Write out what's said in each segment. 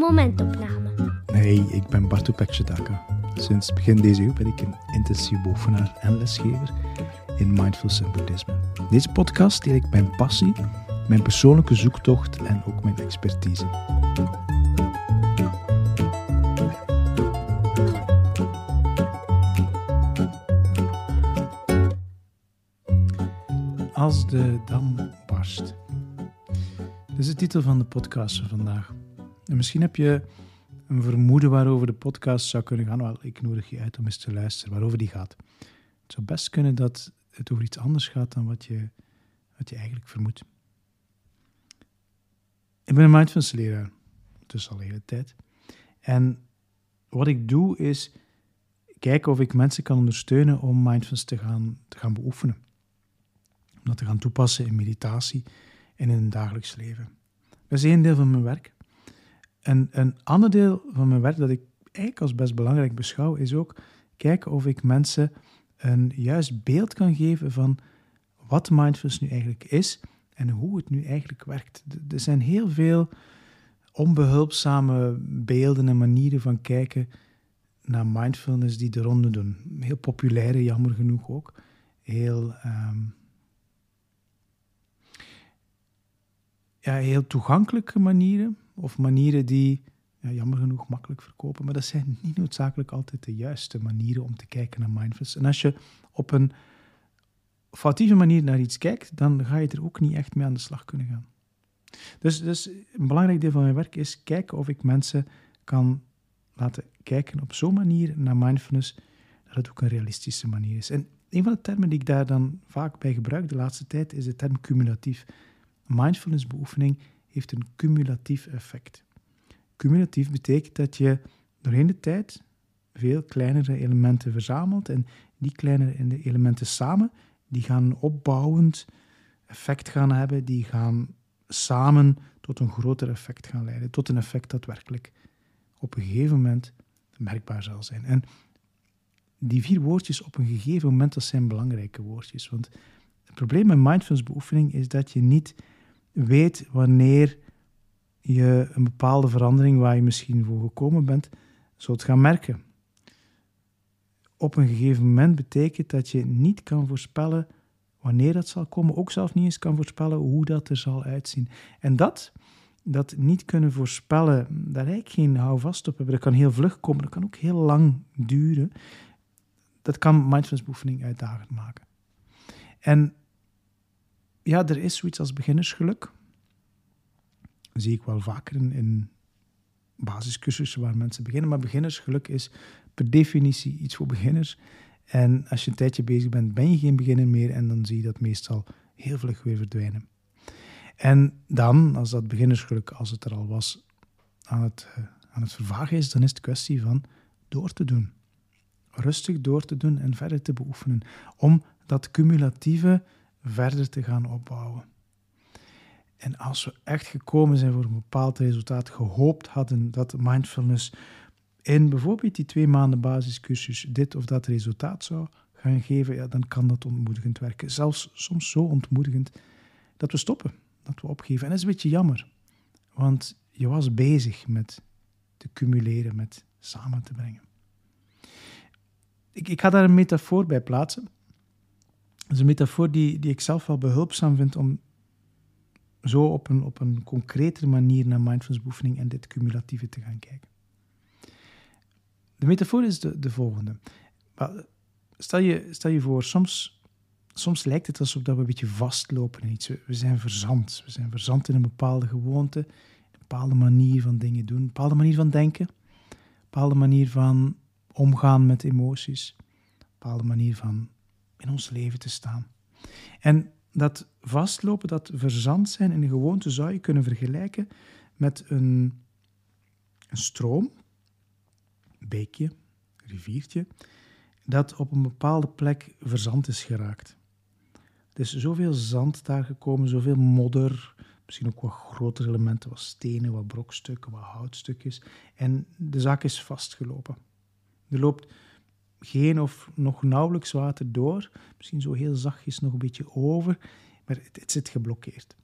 momentopname. Hey, ik ben Bartu Pekshedaka. Sinds begin deze eeuw ben ik een intensief beoefenaar en lesgever in Mindfulness en. Deze podcast deel ik mijn passie, mijn persoonlijke zoektocht en ook mijn expertise. Als de dam barst. Dat is de titel van de podcast van vandaag. En misschien heb je een vermoeden waarover de podcast zou kunnen gaan. Wel, ik nodig je uit om eens te luisteren waarover die gaat. Het zou best kunnen dat het over iets anders gaat dan wat je, wat je eigenlijk vermoedt. Ik ben een mindfulness leraar, dus al de hele tijd. En wat ik doe is kijken of ik mensen kan ondersteunen om mindfulness te gaan, te gaan beoefenen. Om dat te gaan toepassen in meditatie en in hun dagelijks leven. Dat is één deel van mijn werk. En een ander deel van mijn werk dat ik eigenlijk als best belangrijk beschouw, is ook kijken of ik mensen een juist beeld kan geven van wat mindfulness nu eigenlijk is en hoe het nu eigenlijk werkt. Er zijn heel veel onbehulpzame beelden en manieren van kijken naar mindfulness die de ronde doen. Heel populaire, jammer genoeg ook. Heel, um, ja, heel toegankelijke manieren, of manieren die ja, jammer genoeg makkelijk verkopen, maar dat zijn niet noodzakelijk altijd de juiste manieren om te kijken naar mindfulness. En als je op een foutieve manier naar iets kijkt, dan ga je er ook niet echt mee aan de slag kunnen gaan. Dus, dus een belangrijk deel van mijn werk is kijken of ik mensen kan laten kijken op zo'n manier naar mindfulness, dat het ook een realistische manier is. En een van de termen die ik daar dan vaak bij gebruik de laatste tijd is de term cumulatief. Mindfulness beoefening heeft een cumulatief effect. Cumulatief betekent dat je doorheen de tijd veel kleinere elementen verzamelt en die kleinere elementen samen, die gaan een opbouwend effect gaan hebben, die gaan samen tot een groter effect gaan leiden, tot een effect dat werkelijk op een gegeven moment merkbaar zal zijn. En die vier woordjes op een gegeven moment, dat zijn belangrijke woordjes, want het probleem met mindfulness beoefening is dat je niet weet wanneer je een bepaalde verandering waar je misschien voor gekomen bent, zult gaan merken. Op een gegeven moment betekent dat je niet kan voorspellen wanneer dat zal komen, ook zelf niet eens kan voorspellen hoe dat er zal uitzien. En dat, dat niet kunnen voorspellen, daar heb ik geen houvast op hebben. Dat kan heel vlug komen, dat kan ook heel lang duren. Dat kan mindfulness beoefening uitdagend maken. En ja, er is zoiets als beginnersgeluk. Dat zie ik wel vaker in, basiscursussen waar mensen beginnen. Maar beginnersgeluk is per definitie iets voor beginners. En als je een tijdje bezig bent, ben je geen beginner meer en dan zie je dat meestal heel vlug weer verdwijnen. En dan, als dat beginnersgeluk, als het er al was, aan het, uh, aan het vervagen is, dan is het kwestie van door te doen. Rustig door te doen en verder te beoefenen. Om dat cumulatieve verder te gaan opbouwen. En als we echt gekomen zijn voor een bepaald resultaat, gehoopt hadden dat mindfulness in bijvoorbeeld die twee maanden basiscursus dit of dat resultaat zou gaan geven, ja, dan kan dat ontmoedigend werken. Zelfs soms zo ontmoedigend dat we stoppen, dat we opgeven. En dat is een beetje jammer, want je was bezig met te cumuleren, met samen te brengen. Ik, ik ga daar een metafoor bij plaatsen. Dat is een metafoor die, die ik zelf wel behulpzaam vind om zo op een, op een concretere manier naar mindfulness beoefening en dit cumulatieve te gaan kijken. De metafoor is de, de volgende. Stel je, stel je voor, soms, soms lijkt het alsof we een beetje vastlopen in iets. We, we zijn verzand. We zijn verzand in een bepaalde gewoonte, een bepaalde manier van dingen doen, een bepaalde manier van denken, een bepaalde manier van omgaan met emoties, een bepaalde manier van in ons leven te staan. En dat vastlopen, dat verzand zijn in een gewoonte, zou je kunnen vergelijken met een, een stroom, beekje, riviertje, dat op een bepaalde plek verzand is geraakt. Er is zoveel zand daar gekomen, zoveel modder, misschien ook wat grotere elementen, wat stenen, wat brokstukken, wat houtstukjes. En de zaak is vastgelopen. Er loopt geen of nog nauwelijks water door. Misschien zo heel zachtjes nog een beetje over, maar het, het zit geblokkeerd.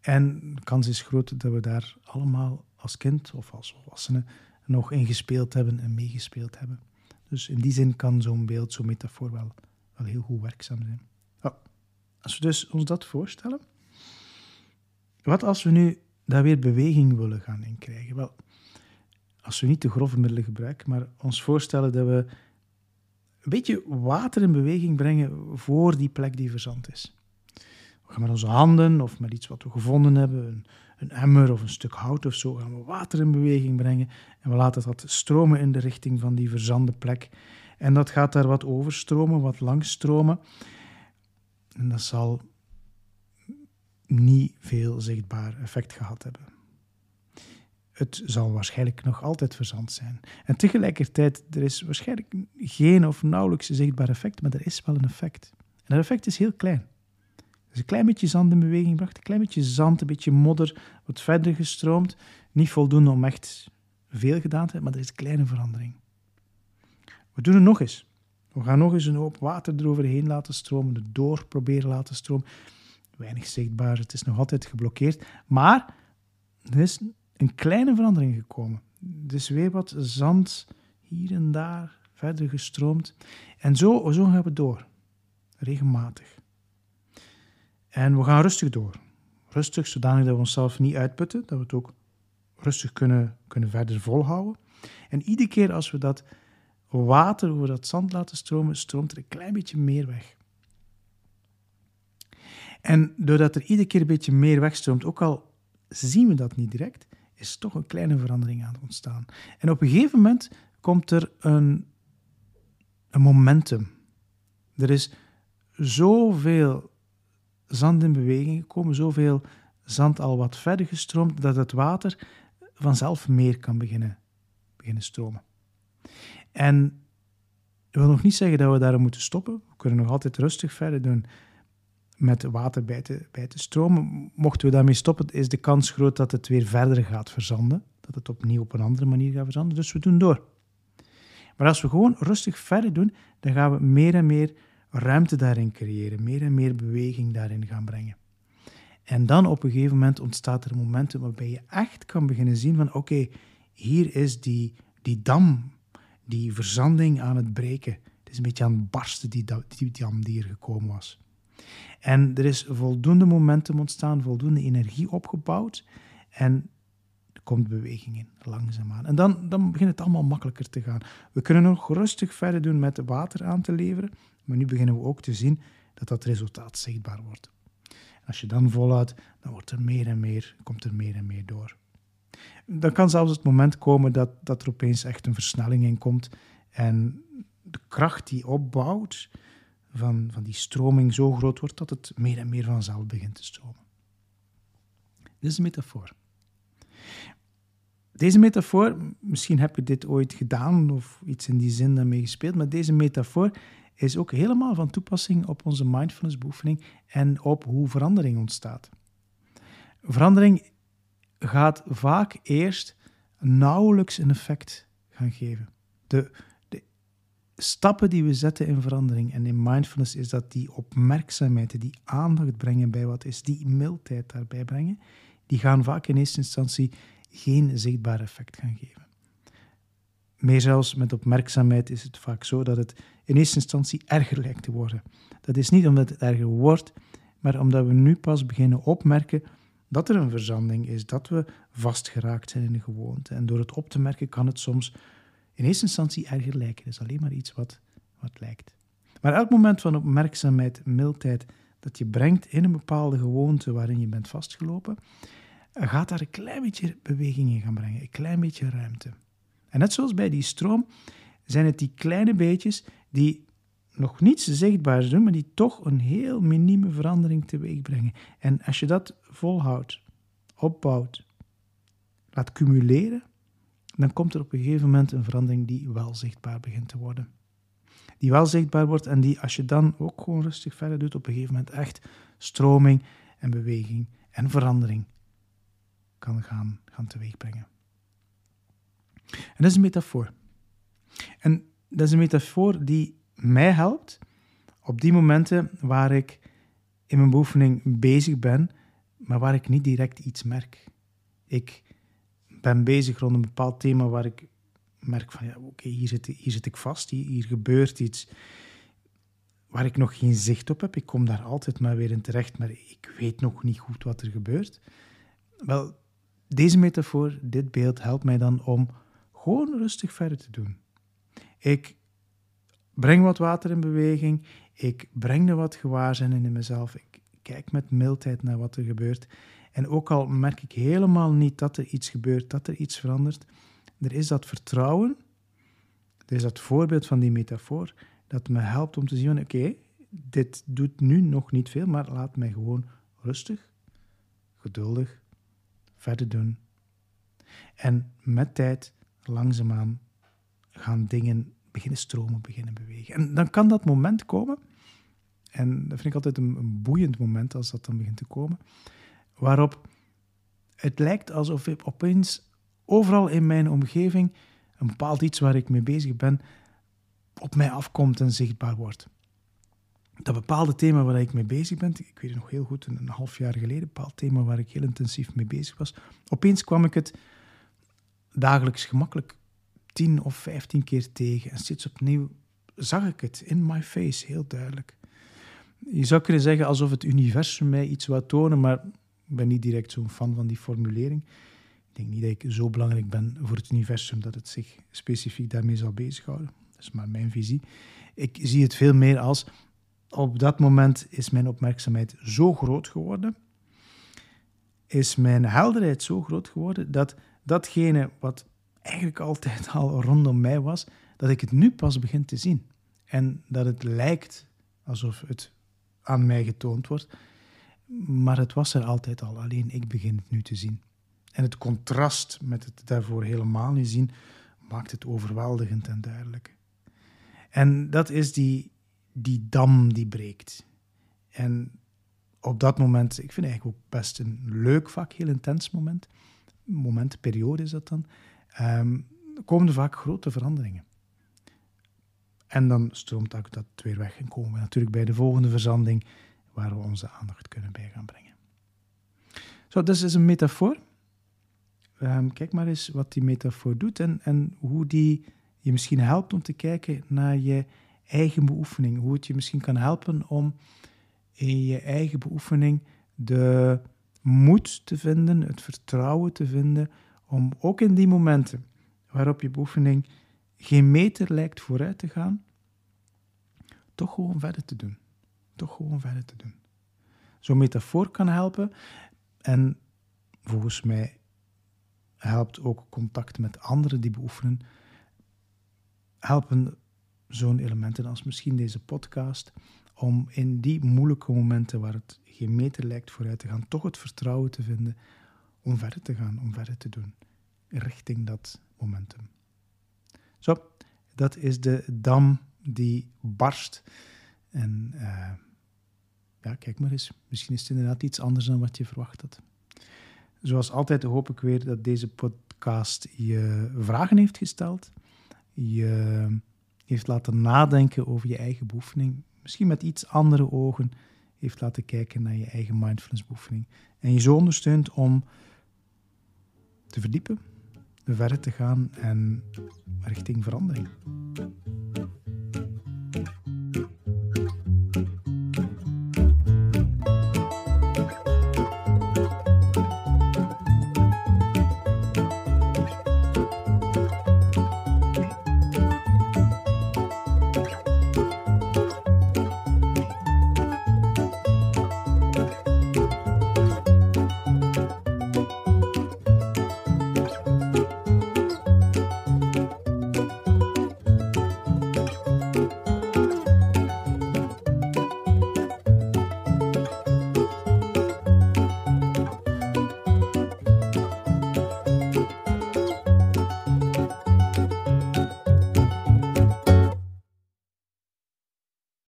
En de kans is groot dat we daar allemaal als kind of als volwassene nog ingespeeld hebben en meegespeeld hebben. Dus in die zin kan zo'n beeld, zo'n metafoor wel, wel heel goed werkzaam zijn. als we dus ons dat voorstellen, wat als we nu daar weer beweging willen gaan in krijgen? Wel, als we niet te grove middelen gebruiken, maar ons voorstellen dat we een beetje water in beweging brengen voor die plek die verzand is. We gaan met onze handen of met iets wat we gevonden hebben, een, een emmer of een stuk hout of zo, gaan we water in beweging brengen en we laten dat stromen in de richting van die verzande plek. En dat gaat daar wat overstromen, wat langstromen. En dat zal niet veel zichtbaar effect gehad hebben. Het zal waarschijnlijk nog altijd verzand zijn. En tegelijkertijd, er is waarschijnlijk geen of nauwelijks zichtbaar effect, maar er is wel een effect. En dat effect is heel klein. Dus een klein beetje zand in beweging bracht, een klein beetje zand, een beetje modder, wat verder gestroomd. Niet voldoende om echt veel gedaan te hebben, maar er is een kleine verandering. We doen het nog eens. We gaan nog eens een hoop water eroverheen laten stromen, er door proberen laten stromen. Weinig zichtbaar, het is nog altijd geblokkeerd. Maar er is een kleine verandering gekomen. Er is weer wat zand hier en daar verder gestroomd. En zo, zo gaan we door. Regelmatig. En we gaan rustig door. Rustig, zodanig dat we onszelf niet uitputten, dat we het ook rustig kunnen, kunnen verder volhouden. En iedere keer als we dat water over dat zand laten stromen, stroomt er een klein beetje meer weg. En doordat er iedere keer een beetje meer wegstroomt, ook al zien we dat niet direct, is toch een kleine verandering aan het ontstaan. En op een gegeven moment komt er een, een momentum. Er is zoveel zand in beweging gekomen, zoveel zand al wat verder gestroomd, dat het water vanzelf meer kan beginnen, beginnen stromen. En dat wil nog niet zeggen dat we daar moeten stoppen. We kunnen nog altijd rustig verder doen met water bij te, bij stromen. Mochten we daarmee stoppen, is de kans groot dat het weer verder gaat verzanden. Dat het opnieuw op een andere manier gaat verzanden. Dus we doen door. Maar als we gewoon rustig verder doen, dan gaan we meer en meer ruimte daarin creëren, meer en meer beweging daarin gaan brengen. En dan op een gegeven moment ontstaat er een momentum waarbij je echt kan beginnen zien van oké, hier is die, die dam, die verzanding aan het breken. Het is een beetje aan het barsten, die, die dam die er gekomen was. En er is voldoende momentum ontstaan, voldoende energie opgebouwd. En er komt beweging in, langzaamaan. En dan, dan begint het allemaal makkelijker te gaan. We kunnen nog rustig verder doen met water aan te leveren. Maar nu beginnen we ook te zien dat dat resultaat zichtbaar wordt. Als je dan volhoudt, dan wordt er meer en meer, komt er meer en meer door. Dan kan zelfs het moment komen dat, dat er opeens echt een versnelling in komt en de kracht die opbouwt, van, van die stroming zo groot wordt dat het meer en meer vanzelf begint te stromen. Dit is een metafoor. Deze metafoor, misschien heb je dit ooit gedaan of iets in die zin daarmee gespeeld, maar deze metafoor is ook helemaal van toepassing op onze mindfulness beoefening en op hoe verandering ontstaat. Verandering gaat vaak eerst nauwelijks een effect gaan geven. De, stappen die we zetten in verandering en in mindfulness is dat die opmerkzaamheid, die aandacht brengen bij wat is, die mildheid daarbij brengen, die gaan vaak in eerste instantie geen zichtbaar effect gaan geven. Meer zelfs met opmerkzaamheid is het vaak zo dat het in eerste instantie erger lijkt te worden. Dat is niet omdat het erger wordt, maar omdat we nu pas beginnen opmerken dat er een verzanding is, dat we vastgeraakt zijn in de gewoonte. En door het op te merken kan het soms in eerste instantie erger lijken. Het is alleen maar iets wat, wat lijkt. Maar elk moment van opmerkzaamheid, mildheid, dat je brengt in een bepaalde gewoonte waarin je bent vastgelopen, gaat daar een klein beetje beweging in gaan brengen, een klein beetje ruimte. En net zoals bij die stroom, zijn het die kleine beetjes die nog niets zichtbaars doen, maar die toch een heel minieme verandering teweeg brengen. En als je dat volhoudt, opbouwt, laat cumuleren, dan komt er op een gegeven moment een verandering die wel zichtbaar begint te worden. Die wel zichtbaar wordt en die, als je dan ook gewoon rustig verder doet, op een gegeven moment echt stroming en beweging en verandering kan gaan, gaan teweegbrengen. En dat is een metafoor. En dat is een metafoor die mij helpt op die momenten waar ik in mijn beoefening bezig ben, maar waar ik niet direct iets merk. Ik ben bezig rond een bepaald thema waar ik merk van ja, oké, hier, zit, hier zit ik vast, hier, gebeurt iets waar ik nog geen zicht op heb. Ik kom daar altijd maar weer in terecht, maar ik weet nog niet goed wat er gebeurt. Wel, deze metafoor, dit beeld, helpt mij dan om gewoon rustig verder te doen. Ik breng wat water in beweging, ik breng er wat gewaarzijn in mezelf, ik kijk met mildheid naar wat er gebeurt. En ook al merk ik helemaal niet dat er iets gebeurt, dat er iets verandert, er is dat vertrouwen, er is dat voorbeeld van die metafoor, dat me helpt om te zien: oké, dit doet nu nog niet veel, maar laat mij gewoon rustig, geduldig verder doen. En met tijd, langzaamaan, gaan dingen beginnen stromen, beginnen bewegen. En dan kan dat moment komen, en dat vind ik altijd een, een boeiend moment als dat dan begint te komen, waarop het lijkt alsof ik opeens overal in mijn omgeving een bepaald iets waar ik mee bezig ben, op mij afkomt en zichtbaar wordt. Dat bepaalde thema waar ik mee bezig ben, ik weet het nog heel goed, een half jaar geleden, een bepaald thema waar ik heel intensief mee bezig was, opeens kwam ik het dagelijks gemakkelijk tien of vijftien keer tegen en steeds opnieuw zag ik het in my face, heel duidelijk. Je zou kunnen zeggen alsof het universum mij iets wou tonen, maar ik ben niet direct zo'n fan van die formulering. Ik denk niet dat ik zo belangrijk ben voor het universum dat het zich specifiek daarmee zal bezighouden. Dat is maar mijn visie. Ik zie het veel meer als op dat moment is mijn opmerkzaamheid zo groot geworden, is mijn helderheid zo groot geworden, dat datgene wat eigenlijk altijd al rondom mij was, dat ik het nu pas begin te zien. En dat het lijkt alsof het aan mij getoond wordt, maar het was er altijd al, alleen ik begin het nu te zien. En het contrast met het daarvoor helemaal niet zien, maakt het overweldigend en duidelijk. En dat is die, die dam die breekt. En op dat moment, ik vind eigenlijk ook best een leuk vak, heel intens moment. Moment, periode is dat dan. Um, komen er vaak grote veranderingen. En dan stroomt ook dat weer weg en komen we natuurlijk bij de volgende verzanding waar we onze aandacht kunnen bij gaan brengen. Zo, dus is een metafoor. Ehm, kijk maar eens wat die metafoor doet en, en hoe die je misschien helpt om te kijken naar je eigen beoefening. Hoe het je misschien kan helpen om in je eigen beoefening de moed te vinden, het vertrouwen te vinden, om ook in die momenten waarop je beoefening geen meter lijkt vooruit te gaan, toch gewoon verder te doen. Toch gewoon verder te doen. Zo'n metafoor kan helpen en volgens mij helpt ook contact met anderen die beoefenen helpen zo'n elementen als misschien deze podcast om in die moeilijke momenten waar het geen meter lijkt vooruit te gaan, toch het vertrouwen te vinden om verder te gaan, om verder te doen, richting dat momentum. Zo, dat is de dam die barst. En uh, ja, kijk maar eens, misschien is het inderdaad iets anders dan wat je verwacht had. Zoals altijd hoop ik weer dat deze podcast je vragen heeft gesteld je heeft laten nadenken over je eigen beoefening, misschien met iets andere ogen heeft laten kijken naar je eigen mindfulness beoefening. En je zo ondersteunt om te verdiepen, verder te gaan en richting verandering.